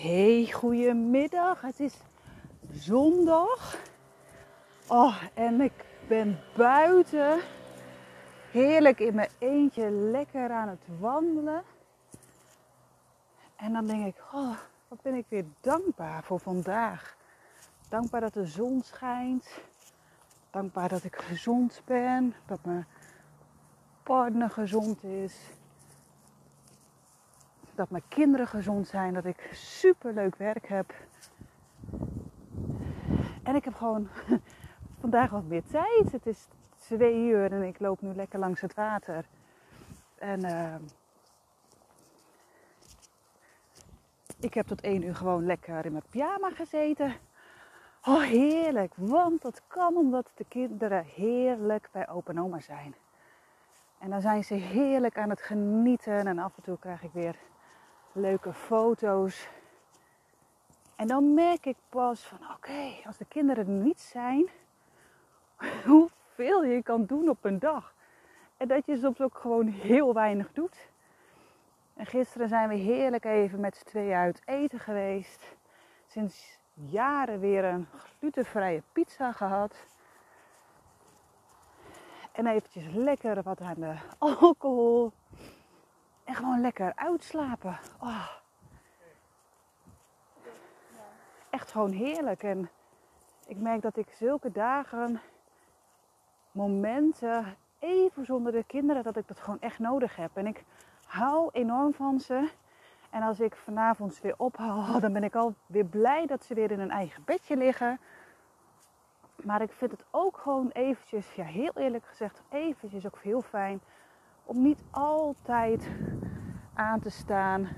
Hey, goedemiddag. Het is zondag. Oh, en ik ben buiten. Heerlijk in mijn eentje lekker aan het wandelen. En dan denk ik, oh, wat ben ik weer dankbaar voor vandaag. Dankbaar dat de zon schijnt. Dankbaar dat ik gezond ben. Dat mijn partner gezond is dat mijn kinderen gezond zijn, dat ik super leuk werk heb. En ik heb gewoon vandaag wat meer tijd. Het is twee uur en ik loop nu lekker langs het water. En uh, ik heb tot één uur gewoon lekker in mijn pyjama gezeten. Oh, heerlijk. Want dat kan omdat de kinderen heerlijk bij opa en oma zijn. En dan zijn ze heerlijk aan het genieten. En af en toe krijg ik weer leuke foto's. En dan merk ik pas van oké, als de kinderen er niet zijn, hoeveel je kan doen op een dag. En dat je soms ook gewoon heel weinig doet. En gisteren zijn we heerlijk even met z'n tweeën uit eten geweest. Sinds jaren weer een glutenvrije pizza gehad. En eventjes lekker wat aan de alcohol. En gewoon lekker uitslapen. Oh. Echt gewoon heerlijk. En ik merk dat ik zulke dagen, momenten, even zonder de kinderen, dat ik dat gewoon echt nodig heb. En ik hou enorm van ze. En als ik vanavond weer ophaal, dan ben ik al weer blij dat ze weer in een eigen bedje liggen. Maar ik vind het ook gewoon eventjes, ja heel eerlijk gezegd, eventjes ook heel fijn om niet altijd aan te staan.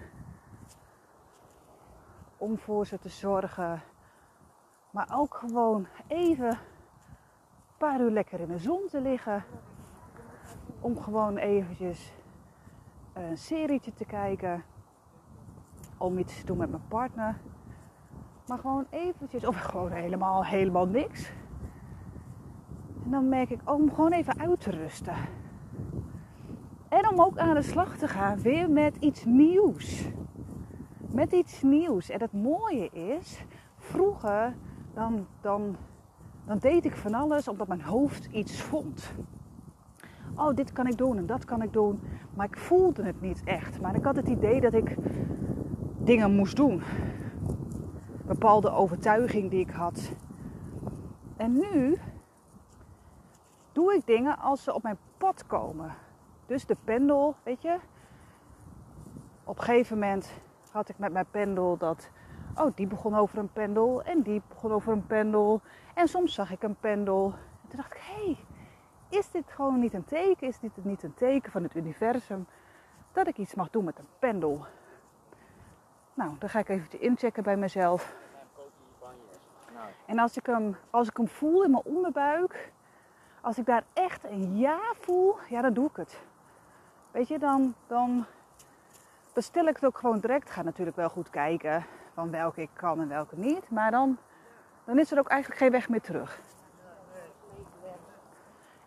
Om voor ze te zorgen. Maar ook gewoon even een paar uur lekker in de zon te liggen. Om gewoon eventjes een serietje te kijken. Om iets te doen met mijn partner. Maar gewoon eventjes, of gewoon helemaal, helemaal niks. En dan merk ik, oh, om gewoon even uit te rusten. En om ook aan de slag te gaan weer met iets nieuws. Met iets nieuws. En het mooie is, vroeger dan, dan, dan deed ik van alles omdat mijn hoofd iets vond. Oh, dit kan ik doen en dat kan ik doen. Maar ik voelde het niet echt. Maar ik had het idee dat ik dingen moest doen. Bepaalde overtuiging die ik had. En nu doe ik dingen als ze op mijn pad komen. Dus de pendel, weet je. Op een gegeven moment had ik met mijn pendel dat. Oh, die begon over een pendel. En die begon over een pendel. En soms zag ik een pendel. En toen dacht ik: hé, hey, is dit gewoon niet een teken? Is dit niet een teken van het universum? Dat ik iets mag doen met een pendel. Nou, dan ga ik even inchecken bij mezelf. En als ik, hem, als ik hem voel in mijn onderbuik, als ik daar echt een ja voel, ja, dan doe ik het. Weet je, dan, dan bestel ik het ook gewoon direct. Ga natuurlijk wel goed kijken van welke ik kan en welke niet. Maar dan, dan is er ook eigenlijk geen weg meer terug.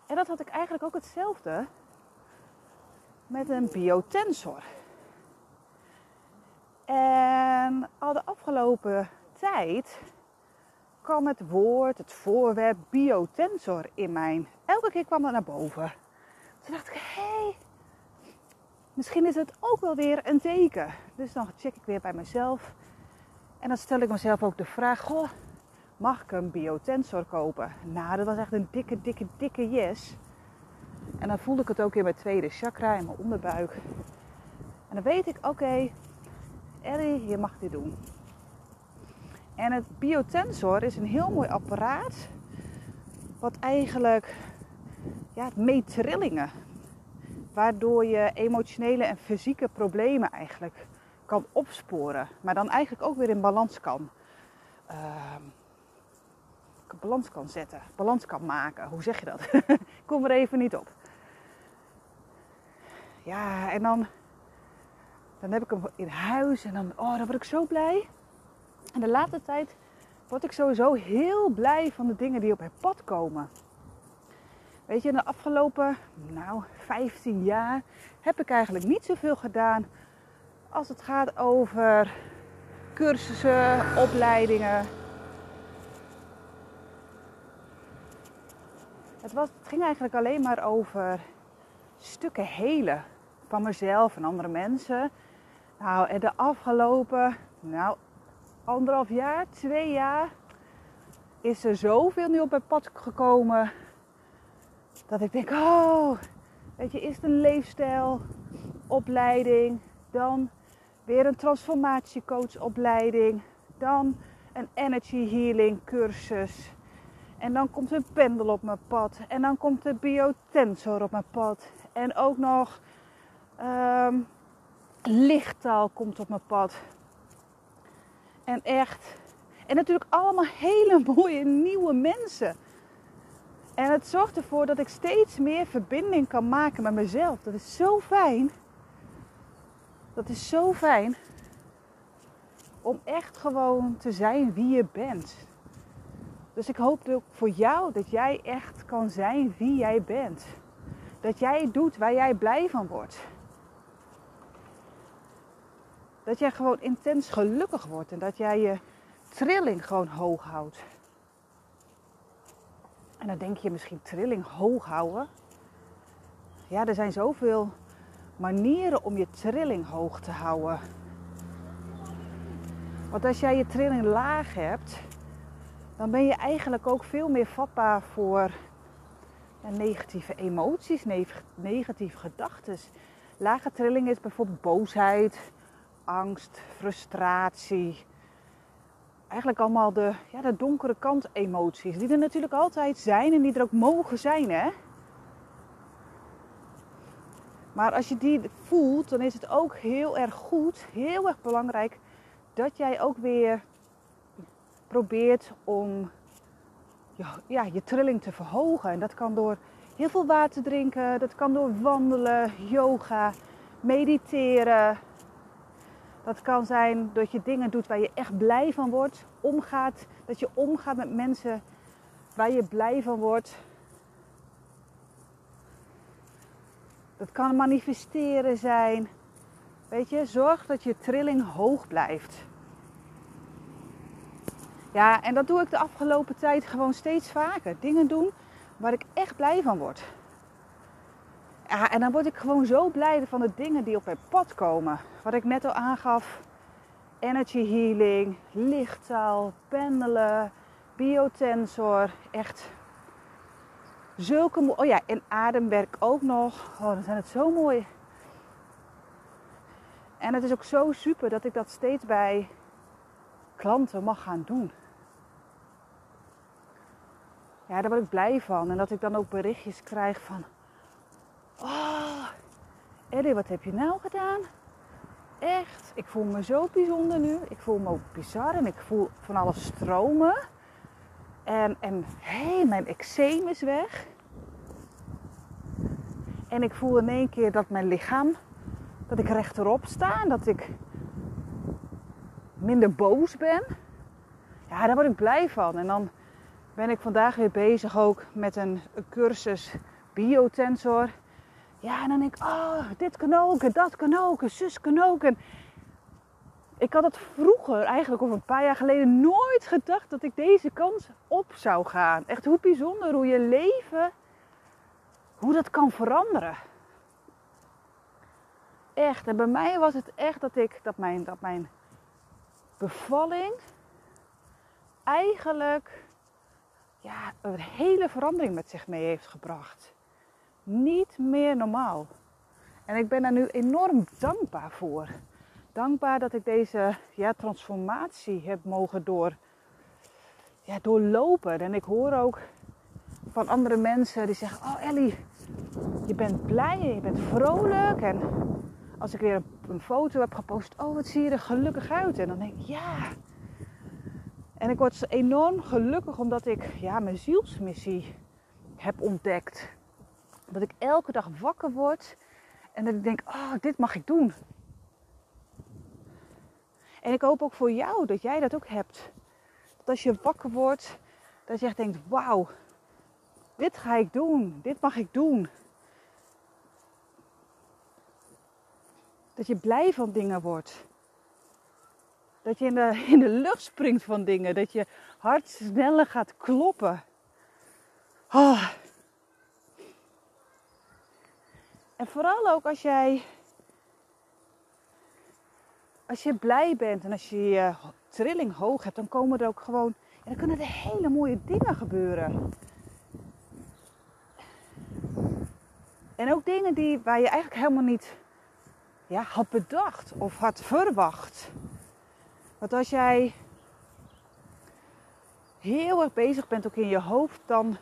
En dat had ik eigenlijk ook hetzelfde met een biotensor. En al de afgelopen tijd kwam het woord, het voorwerp biotensor in mijn. Elke keer kwam dat naar boven. Toen dacht ik, hé, hey, misschien is het ook wel weer een teken. Dus dan check ik weer bij mezelf. En dan stel ik mezelf ook de vraag: Goh, mag ik een biotensor kopen? Nou, dat was echt een dikke, dikke, dikke yes. En dan voelde ik het ook in mijn tweede chakra, in mijn onderbuik. En dan weet ik: oké, okay, je mag dit doen. En het biotensor is een heel mooi apparaat. Wat eigenlijk ja, het meet trillingen waardoor je emotionele en fysieke problemen eigenlijk kan opsporen. Maar dan eigenlijk ook weer in balans kan. Uh, balans kan zetten, balans kan maken. Hoe zeg je dat? Kom er even niet op. Ja, en dan, dan heb ik hem in huis en dan, oh, dan word ik zo blij. En de laatste tijd word ik sowieso heel blij van de dingen die op mijn pad komen. Weet je, in de afgelopen nou, 15 jaar heb ik eigenlijk niet zoveel gedaan als het gaat over cursussen, opleidingen. Het, was, het ging eigenlijk alleen maar over stukken helen van mezelf en andere mensen. Nou, en de afgelopen, nou, anderhalf jaar, twee jaar, is er zoveel nu op mijn pad gekomen. Dat ik denk, oh, weet je, is een leefstijl, opleiding, dan weer een transformatiecoachopleiding, dan een energy healing cursus. En dan komt een pendel op mijn pad. En dan komt de biotensor op mijn pad. En ook nog um, lichttaal komt op mijn pad. En echt. En natuurlijk allemaal hele mooie nieuwe mensen. En het zorgt ervoor dat ik steeds meer verbinding kan maken met mezelf. Dat is zo fijn. Dat is zo fijn. Om echt gewoon te zijn wie je bent. Dus ik hoop ook voor jou dat jij echt kan zijn wie jij bent. Dat jij doet waar jij blij van wordt. Dat jij gewoon intens gelukkig wordt en dat jij je trilling gewoon hoog houdt. En dan denk je misschien trilling hoog houden. Ja, er zijn zoveel manieren om je trilling hoog te houden. Want als jij je trilling laag hebt, dan ben je eigenlijk ook veel meer vatbaar voor negatieve emoties, negatieve gedachten. Lage trilling is bijvoorbeeld boosheid, angst, frustratie. Eigenlijk allemaal de, ja, de donkere kant emoties. Die er natuurlijk altijd zijn en die er ook mogen zijn. Hè? Maar als je die voelt, dan is het ook heel erg goed, heel erg belangrijk dat jij ook weer probeert om ja, je trilling te verhogen. En dat kan door heel veel water drinken, dat kan door wandelen, yoga, mediteren. Dat kan zijn dat je dingen doet waar je echt blij van wordt. Omgaat, dat je omgaat met mensen waar je blij van wordt. Dat kan manifesteren zijn. Weet je, zorg dat je trilling hoog blijft. Ja, en dat doe ik de afgelopen tijd gewoon steeds vaker. Dingen doen waar ik echt blij van word. Ja, en dan word ik gewoon zo blij van de dingen die op mijn pad komen. Wat ik net al aangaf. Energy healing, lichttaal, pendelen, biotensor. Echt zulke mooie... Oh ja, en ademwerk ook nog. Oh, dan zijn het zo mooi. En het is ook zo super dat ik dat steeds bij klanten mag gaan doen ja, daar word ik blij van. En dat ik dan ook berichtjes krijg van... Oh, Ellie, wat heb je nou gedaan? Echt, ik voel me zo bijzonder nu. Ik voel me ook bizar en ik voel van alles stromen. En, en hé, hey, mijn eczeem is weg. En ik voel in één keer dat mijn lichaam, dat ik rechterop sta en dat ik minder boos ben. Ja, daar word ik blij van. En dan ben ik vandaag weer bezig ook met een, cursus biotensor. Ja, en dan denk ik, oh, dit kan ook dat kan ook zus kan ook. En ik had het vroeger, eigenlijk of een paar jaar geleden, nooit gedacht dat ik deze kans op zou gaan. Echt hoe bijzonder hoe je leven, hoe dat kan veranderen. Echt, en bij mij was het echt dat ik, dat mijn, dat mijn bevalling eigenlijk ja, een hele verandering met zich mee heeft gebracht. Niet meer normaal. En ik ben daar nu enorm dankbaar voor. Dankbaar dat ik deze ja, transformatie heb mogen door, ja, doorlopen. En ik hoor ook van andere mensen die zeggen: Oh Ellie, je bent blij en je bent vrolijk. En als ik weer een, foto heb gepost, oh wat zie je er gelukkig uit. En dan denk ik: Ja, en ik word enorm gelukkig omdat ik ja, mijn zielsmissie heb ontdekt. Dat ik elke dag wakker word en dat ik denk, oh, dit mag ik doen. En ik hoop ook voor jou dat jij dat ook hebt. Dat als je wakker wordt, dat je echt denkt, wauw, dit ga ik doen, dit mag ik doen. Dat je blij van dingen wordt. Dat je in de, in de lucht springt van dingen. Dat je hart sneller gaat kloppen. Oh. En vooral ook als jij, als je blij bent en als je je trilling hoog hebt, dan komen er ook gewoon, dan kunnen er hele mooie dingen gebeuren. En ook dingen die, waar je eigenlijk helemaal niet ja, had bedacht of had verwacht. Want als jij heel erg bezig bent ook in je hoofd, dan,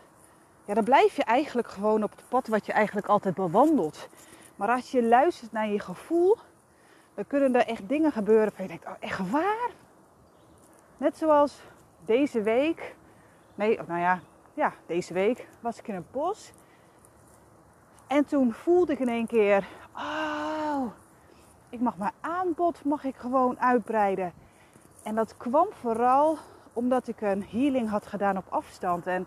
ja, dan blijf je eigenlijk gewoon op het pad wat je eigenlijk altijd bewandelt. Maar als je luistert naar je gevoel, dan kunnen er echt dingen gebeuren waar je denkt, oh echt waar? Net zoals deze week, nee, nou ja, ja, deze week was ik in een bos. En toen voelde ik in één keer, oh, ik mag mijn aanbod mag ik gewoon uitbreiden. En dat kwam vooral omdat ik een healing had gedaan op afstand. En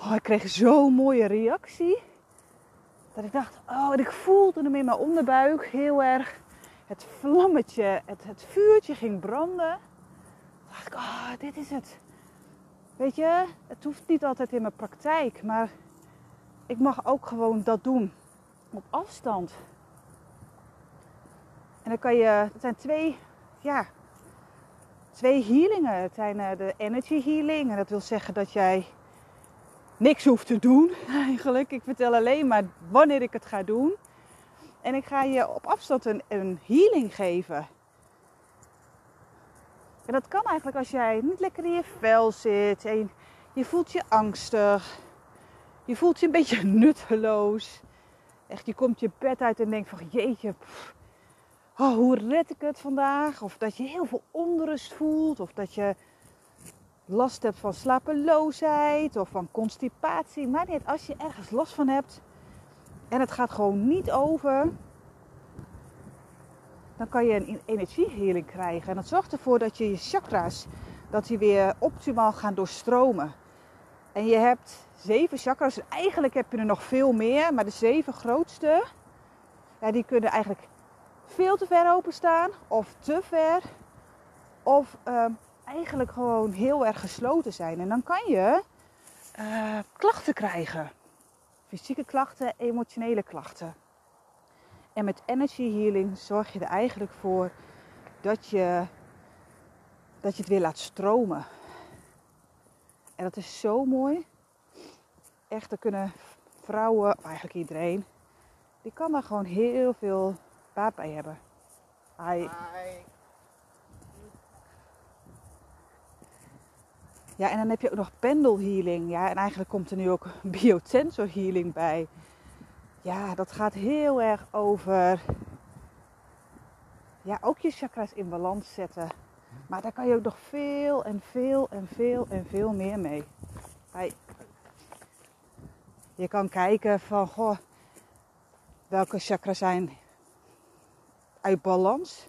oh, ik kreeg zo'n mooie reactie. Dat ik dacht, oh, ik voelde hem in mijn onderbuik heel erg. Het vlammetje, het, het vuurtje ging branden. Dacht ik, oh, dit is het. Weet je, het hoeft niet altijd in mijn praktijk, maar ik mag ook gewoon dat doen. Op afstand. En dan kan je, het zijn twee, ja, twee healingen. Het zijn eh, de energy healing. En dat wil zeggen dat jij niks hoeft te doen eigenlijk. Ik vertel alleen maar wanneer ik het ga doen. En ik ga je op afstand een, een healing geven. En dat kan eigenlijk als jij niet lekker in je vel zit. En je voelt je angstig. Je voelt je een beetje nutteloos. Echt, je komt je bed uit en denkt van jeetje, oh, hoe red ik het vandaag? Of dat je heel veel onrust voelt. Of dat je last hebt van slapeloosheid of van constipatie. Maar niet als je ergens last van hebt en het gaat gewoon niet over. Dan kan je een energiehealing krijgen. En dat zorgt ervoor dat je je chakra's dat die weer optimaal gaan doorstromen. En je hebt zeven chakras. Eigenlijk heb je er nog veel meer. Maar de zeven grootste, ja, die kunnen eigenlijk veel te ver openstaan of te ver. Of uh, eigenlijk gewoon heel erg gesloten zijn. En dan kan je uh, klachten krijgen. Fysieke klachten, emotionele klachten. En met energy healing zorg je er eigenlijk voor dat je, dat je het weer laat stromen. En dat is zo mooi. Echt, er kunnen vrouwen, eigenlijk iedereen, die kan daar gewoon heel veel baat bij hebben. Hi. Ja, en dan heb je ook nog pendelhealing. Ja, en eigenlijk komt er nu ook biotensor healing bij. Ja, dat gaat heel erg over. Ja, ook je chakras in balans zetten. Maar daar kan je ook nog veel en veel en veel en veel meer mee. Je kan kijken van, goh, welke chakras zijn uit balans.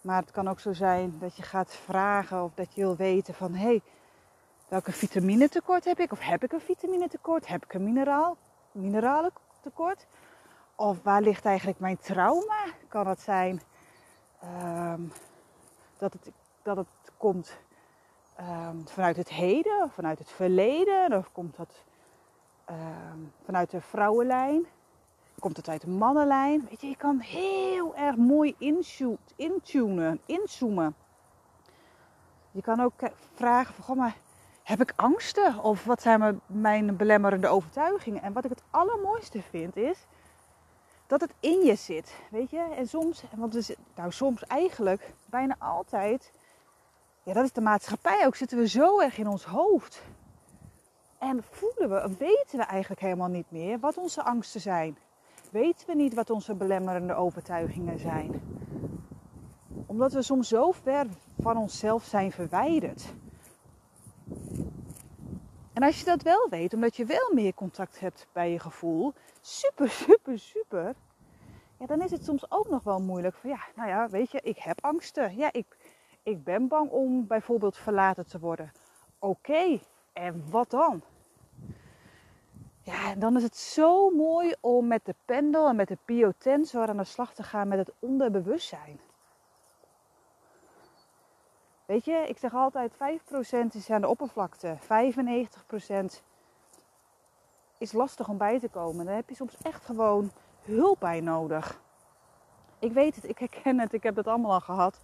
Maar het kan ook zo zijn dat je gaat vragen of dat je wil weten van, hey, welke vitaminetekort heb ik? Of heb ik een vitaminetekort? Heb ik een mineraal, mineralentekort? Of waar ligt eigenlijk mijn trauma? Kan het zijn um, dat, het, dat het komt um, vanuit het heden, vanuit het verleden, of komt dat um, vanuit de vrouwenlijn? Komt het uit de mannenlijn? Weet je, je kan heel erg mooi intunen, inzoomen. Je kan ook vragen van, goh, maar heb ik angsten? Of wat zijn mijn belemmerende overtuigingen? En wat ik het allermooiste vind is dat het in je zit. Weet je? En soms, want is, nou soms eigenlijk bijna altijd, ja dat is de maatschappij ook, zitten we zo erg in ons hoofd. En voelen we, weten we eigenlijk helemaal niet meer wat onze angsten zijn. Weten we niet wat onze belemmerende overtuigingen zijn. Omdat we soms zo ver van onszelf zijn verwijderd. En als je dat wel weet, omdat je wel meer contact hebt bij je gevoel, super, super, super. Ja, dan is het soms ook nog wel moeilijk. Van ja, nou ja, weet je, ik heb angsten. Ja, ik, ik ben bang om bijvoorbeeld verlaten te worden. Oké, en wat dan? Ja, dan is het zo mooi om met de pendel en met de biotensor aan de slag te gaan met het onderbewustzijn. Weet je, ik zeg altijd 5% is aan de oppervlakte. 95% is lastig om bij te komen. Daar heb je soms echt gewoon hulp bij nodig. Ik weet het, ik herken het, ik heb het allemaal al gehad.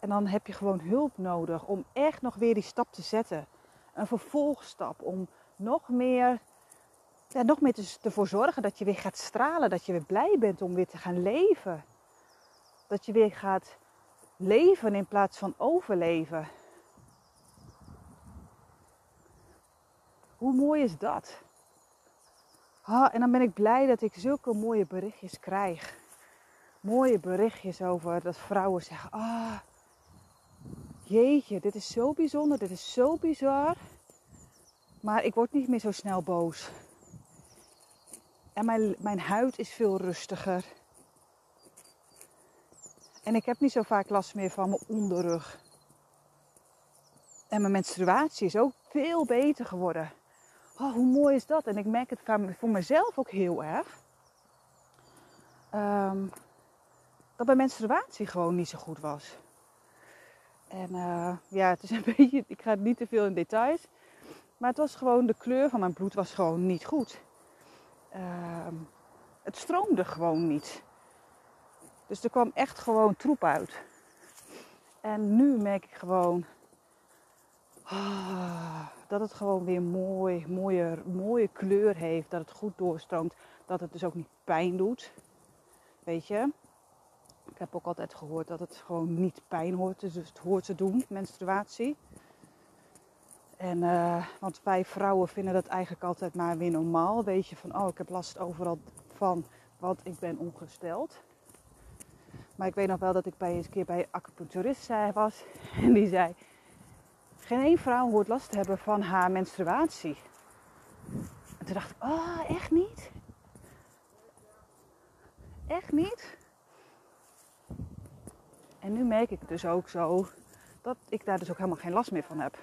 En dan heb je gewoon hulp nodig om echt nog weer die stap te zetten. Een vervolgstap om nog meer, ja, nog meer te, zorgen dat je weer gaat stralen. Dat je weer blij bent om weer te gaan leven. Dat je weer gaat leven in plaats van overleven. Hoe mooi is dat? En dan ben ik blij dat ik zulke mooie berichtjes krijg. Mooie berichtjes over dat vrouwen zeggen: Ah, jeetje, dit is zo bijzonder, dit is zo bizar. Maar ik word niet meer zo snel boos. En mijn, mijn huid is veel rustiger. En ik heb niet zo vaak last meer van mijn onderrug. En mijn menstruatie is ook veel beter geworden. Oh, hoe mooi is dat? En ik merk het voor mezelf ook heel erg. Um, dat mijn menstruatie gewoon niet zo goed was. En uh, ja, het is een beetje, ik ga niet te veel in details. Maar het was gewoon, de kleur van mijn bloed was gewoon niet goed. Uh, het stroomde gewoon niet. Dus er kwam echt gewoon troep uit. En nu merk ik gewoon ah, dat het gewoon weer mooi, mooie, mooie kleur heeft. Dat het goed doorstroomt. Dat het dus ook niet pijn doet. Weet je? Ik heb ook altijd gehoord dat het gewoon niet pijn hoort. Dus het hoort te doen, menstruatie. En, uh, want wij vrouwen vinden dat eigenlijk altijd maar weer normaal. Weet je van, oh ik heb last overal van, want ik ben ongesteld. Maar ik weet nog wel dat ik bij eens keer bij een acupuncturist was. En die zei, geen één vrouw hoort last te hebben van haar menstruatie. En toen dacht ik, oh echt niet? Echt niet? En nu merk ik dus ook zo dat ik daar dus ook helemaal geen last meer van heb.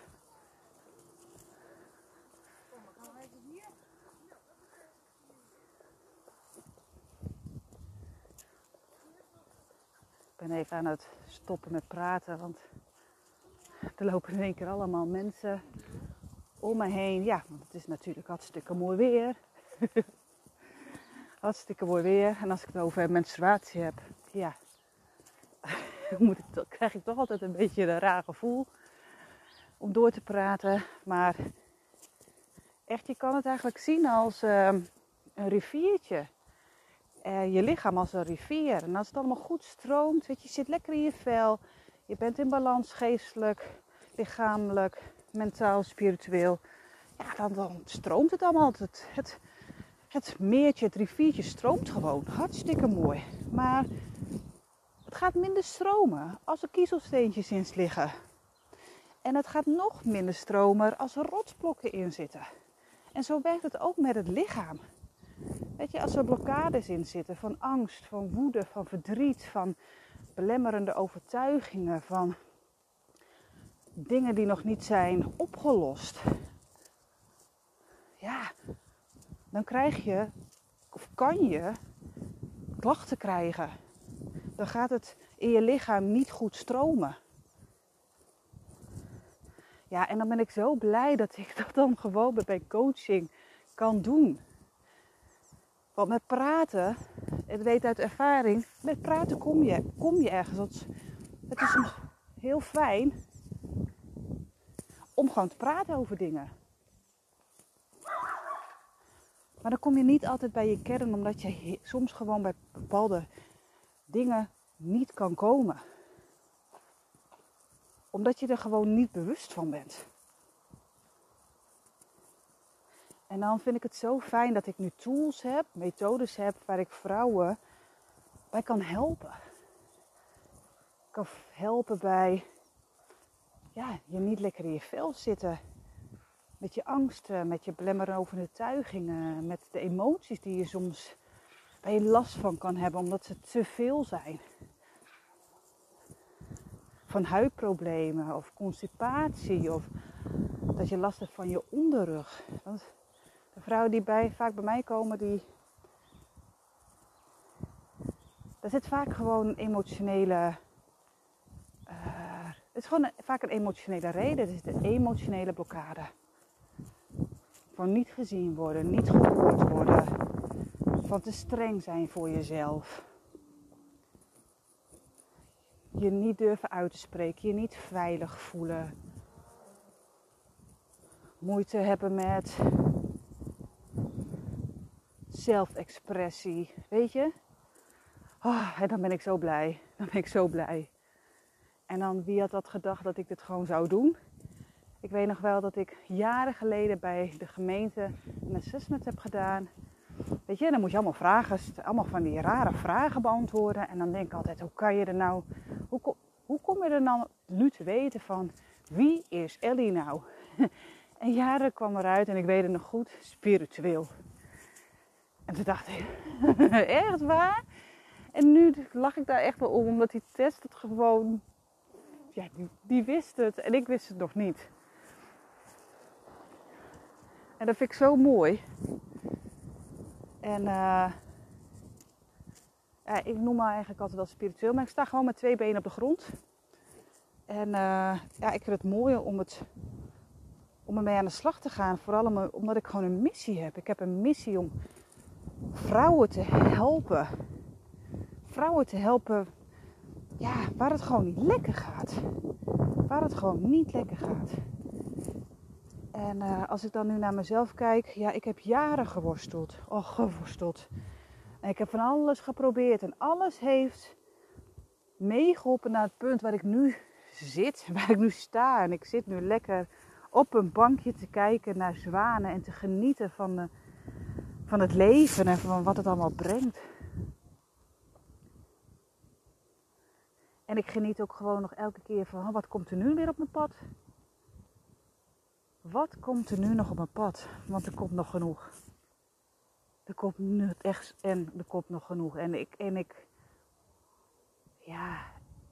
Ben even aan het stoppen met praten, want er lopen in één keer allemaal mensen om me heen. Ja, want het is natuurlijk hartstikke mooi weer. hartstikke mooi weer. En als ik het over menstruatie heb, ja, moet ik, krijg ik toch altijd een beetje een raar gevoel om door te praten. Maar echt, je kan het eigenlijk zien als uh, een riviertje. Uh, je lichaam als een rivier. En als het allemaal goed stroomt, weet je, je zit lekker in je vel. Je bent in balans geestelijk, lichamelijk, mentaal, spiritueel. Ja, dan, dan stroomt het allemaal. Het, het, het meertje, het riviertje stroomt gewoon. Hartstikke mooi. Maar het gaat minder stromen als er kiezelsteentjes in liggen. En het gaat nog minder stromen als er rotsblokken in zitten. En zo werkt het ook met het lichaam. Weet je, als er blokkades in zitten van angst, van woede, van verdriet, van belemmerende overtuigingen, van dingen die nog niet zijn opgelost. Ja, dan krijg je, of kan je, klachten krijgen dan gaat het in je lichaam niet goed stromen. Ja, en dan ben ik zo blij dat ik dat dan gewoon bij coaching kan doen. Want met praten, ik weet uit ervaring, met praten kom je, kom je ergens. Het is heel fijn om gewoon te praten over dingen. Maar dan kom je niet altijd bij je kern, omdat je soms gewoon bij bepaalde dingen niet kan komen. Omdat je er gewoon niet bewust van bent. En dan vind ik het zo fijn dat ik nu tools heb, methodes heb waar ik vrouwen bij kan helpen. Ik kan helpen bij ja, je niet lekker in je vel zitten. Met je angsten, met je belemmerende tuigingen, met de emoties die je soms waar je last van kan hebben omdat ze te veel zijn. Van huidproblemen of constipatie of dat je last hebt van je onderrug. De vrouwen die bij, vaak bij mij komen, die. Daar zit vaak gewoon een emotionele Het is gewoon vaak een emotionele reden. Het is de emotionele blokkade. Van niet gezien worden, niet gehoord worden. Van te streng zijn voor jezelf. Je niet durven uit te spreken, je niet veilig voelen. Moeite hebben met zelfexpressie. Weet je? Oh, en dan ben ik zo blij. Dan ben ik zo blij. En dan, wie had dat gedacht dat ik dit gewoon zou doen? Ik weet nog wel dat ik jaren geleden bij de gemeente een assessment heb gedaan. Weet je, dan moet je allemaal vragen, allemaal van die rare vragen beantwoorden. En dan denk ik altijd, hoe kan je er nou, hoe, hoe kom je er nou nu te weten van wie is Ellie nou? En jaren kwam eruit, en ik weet het nog goed, spiritueel. En dacht echt waar? En nu lag ik daar echt wel om, omdat die test het gewoon, ja, die, die wist het en ik wist het nog niet. En dat vind ik zo mooi. En uh, ja, ik noem me eigenlijk altijd wel spiritueel, maar ik sta gewoon met twee benen op de grond. En uh, ja, ik vind het mooi om, het, om ermee aan de slag te gaan. Vooral omdat ik gewoon een missie heb. Ik heb een missie om vrouwen te helpen. Vrouwen te helpen ja, waar het gewoon niet lekker gaat. Waar het gewoon niet lekker gaat. En uh, als ik dan nu naar mezelf kijk, ja, ik heb jaren geworsteld. Oh, geworsteld. En ik heb van alles geprobeerd en alles heeft meegeholpen naar het punt waar ik nu zit, waar ik nu sta. En ik zit nu lekker op een bankje te kijken naar zwanen en te genieten van, de, van het leven en van wat het allemaal brengt. En ik geniet ook gewoon nog elke keer van wat komt er nu weer op mijn pad. Wat komt er nu nog op mijn pad? Want er komt nog genoeg. Er komt nu echt en er komt nog genoeg. En ik, en ik, ja,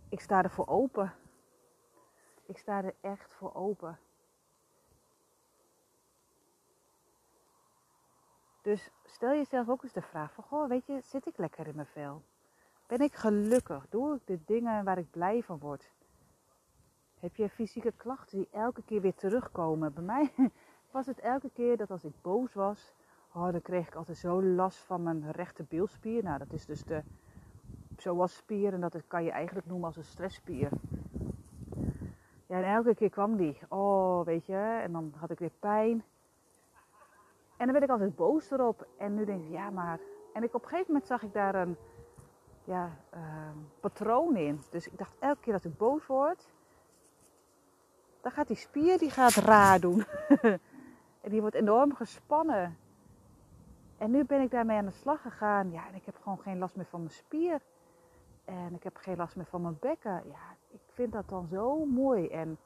ik sta er voor open. Ik sta er echt voor open. Dus stel jezelf ook eens de vraag van, goh, weet je, zit ik lekker in mijn vel? Ben ik gelukkig? Doe ik de dingen waar ik blij van word? Heb je fysieke klachten die elke keer weer terugkomen? Bij mij was het elke keer dat als ik boos was, oh, dan kreeg ik altijd zo last van mijn rechte bilspier. Nou, dat is dus de spier en dat kan je eigenlijk noemen als een stressspier. Ja, en elke keer kwam die. Oh, weet je, en dan had ik weer pijn. En dan werd ik altijd boos erop. En nu denk ik, ja, maar. En ik, op een gegeven moment zag ik daar een ja, uh, patroon in. Dus ik dacht, elke keer dat ik boos word, dan gaat die spier die gaat raar doen. en die wordt enorm gespannen. En nu ben ik daarmee aan de slag gegaan. Ja, en ik heb gewoon geen last meer van mijn spier. En ik heb geen last meer van mijn bekken. Ja, ik vind dat dan zo mooi. En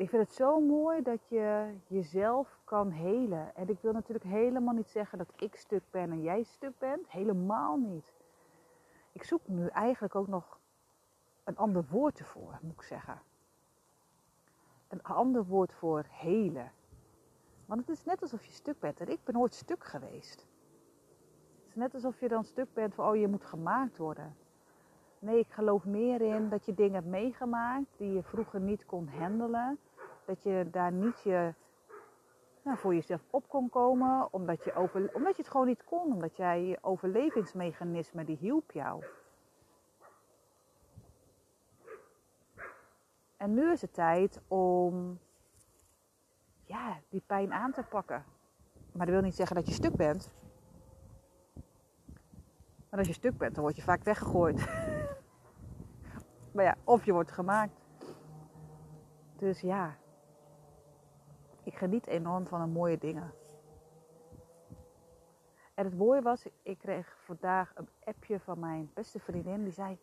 ik vind het zo mooi dat je jezelf kan helen. En ik wil natuurlijk helemaal niet zeggen dat ik stuk ben en jij stuk bent. Helemaal niet. Ik zoek nu eigenlijk ook nog een ander woord ervoor, moet ik zeggen een ander woord voor helen. Want het is net alsof je stuk bent. En ik ben nooit stuk geweest. Het is net alsof je dan stuk bent van, oh je moet gemaakt worden. Nee, ik geloof meer in dat je dingen hebt meegemaakt die je vroeger niet kon handelen. Dat je daar niet je, nou, voor jezelf op kon komen, omdat je, over, omdat je het gewoon niet kon. Omdat jij je overlevingsmechanisme, die hielp jou. En nu is het tijd om ja, die pijn aan te pakken. Maar dat wil niet zeggen dat je stuk bent. Maar als je stuk bent, dan word je vaak weggegooid. maar ja, of je wordt gemaakt. Dus ja, ik geniet enorm van de mooie dingen. En het mooie was, ik kreeg vandaag een appje van mijn beste vriendin. Die zei,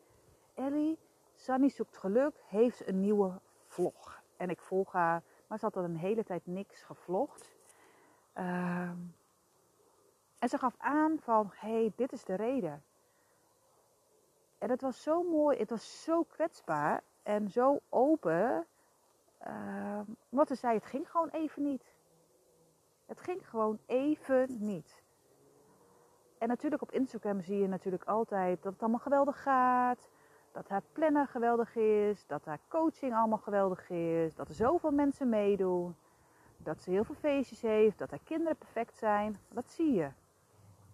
Ellie, Sunny zoekt geluk, heeft een nieuwe vlog. En ik volg haar, maar ze had al een hele tijd niks gevlogd. Ehm, en ze gaf aan van, hey, dit is de reden. En het was zo mooi, het was zo kwetsbaar en zo open. Uh, wat ze zei, het ging gewoon even niet. Het ging gewoon even niet. En natuurlijk op Instagram zie je natuurlijk altijd dat het allemaal geweldig gaat Dat haar planner geweldig is, dat haar coaching allemaal geweldig is, dat er zoveel mensen meedoen, dat ze heel veel feestjes heeft, dat haar kinderen perfect zijn. Dat zie je.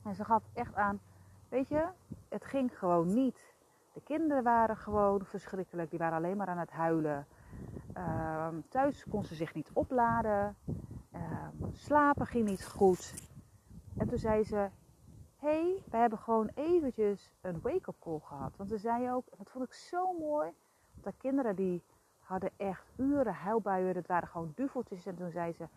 En ze gaf echt aan, weet je, het ging gewoon niet. De kinderen waren gewoon verschrikkelijk, die waren alleen maar aan het huilen. Ehm, thuis kon ze zich niet opladen, ehm, slapen ging niet goed. En toen zei ze, hey, we hebben gewoon eventjes een wake-up call gehad. Want ze zei ook, dat vond ik zo mooi, de kinderen die hadden echt uren huilbuien, dat waren gewoon duveltjes. En toen zei ze,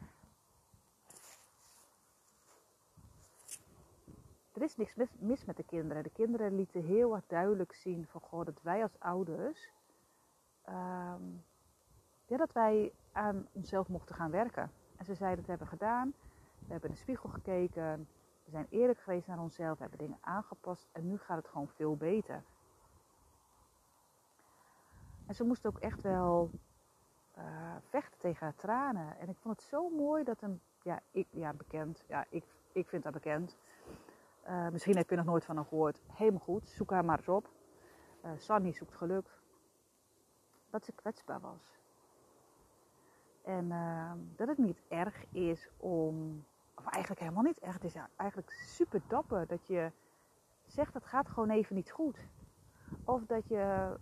er is niks mis met de kinderen. De kinderen lieten heel erg duidelijk zien van, goh, dat wij als ouders, ehm, ja, dat wij aan onszelf mochten gaan werken. En ze zei, dat hebben we gedaan. We hebben in de spiegel gekeken. We zijn eerlijk geweest naar onszelf, we hebben dingen aangepast en nu gaat het gewoon veel beter. En ze moest ook echt wel uh, vechten tegen haar tranen. En ik vond het zo mooi dat een, ja, ik, ja bekend, ja, ik, ik vind haar bekend. Uh, misschien heb je nog nooit van haar gehoord. Helemaal goed, zoek haar maar eens op. Uh, Sunny zoekt geluk. Dat ze kwetsbaar was. En ehm, dat het niet erg is om of eigenlijk helemaal niet echt. Het is eigenlijk super dapper dat je zegt het gaat gewoon even niet goed. Of dat je,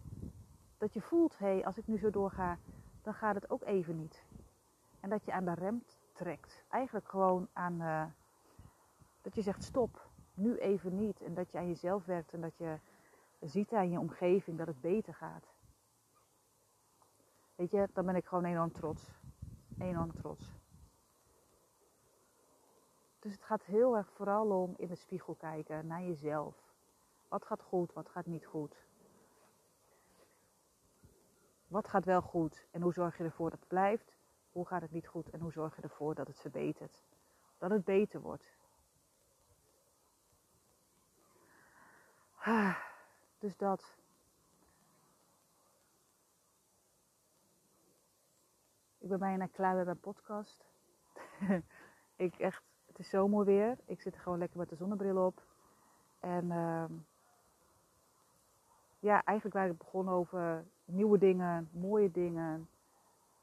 dat je voelt, hé, hey, als ik nu zo doorga, dan gaat het ook even niet. En dat je aan de rem trekt. Eigenlijk gewoon aan, uh, dat je zegt stop, nu even niet. En dat je aan jezelf werkt en dat je ziet aan je omgeving dat het beter gaat. Weet je, dan ben ik gewoon enorm trots. Enorm trots. Dus het gaat heel erg vooral om in de spiegel kijken naar jezelf. Wat gaat goed, wat gaat niet goed? Wat gaat wel goed en hoe zorg je ervoor dat het blijft? Hoe gaat het niet goed en hoe zorg je ervoor dat het verbetert? Dat het beter wordt. Dus dat. Ik ben bijna klaar met mijn podcast. ik echt het is zo mooi weer. Ik zit gewoon lekker met de zonnebril op. En uh, ja, eigenlijk waar ik begonnen over nieuwe dingen, mooie dingen,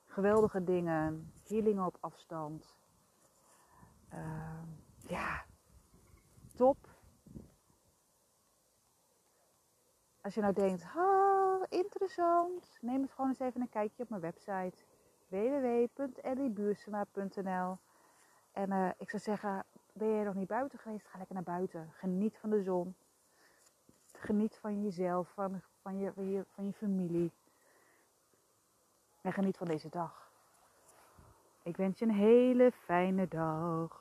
geweldige dingen, healingen op afstand. Uh, ja, top. Als je nou denkt, ah, interessant, neem het gewoon eens even een kijkje op mijn website www.elliebuursema.nl en uh, ik zou zeggen, ben je nog niet buiten geweest? Ga lekker naar buiten. Geniet van de zon. Geniet van jezelf, van, van, je, van je familie. En geniet van deze dag. Ik wens je een hele fijne dag.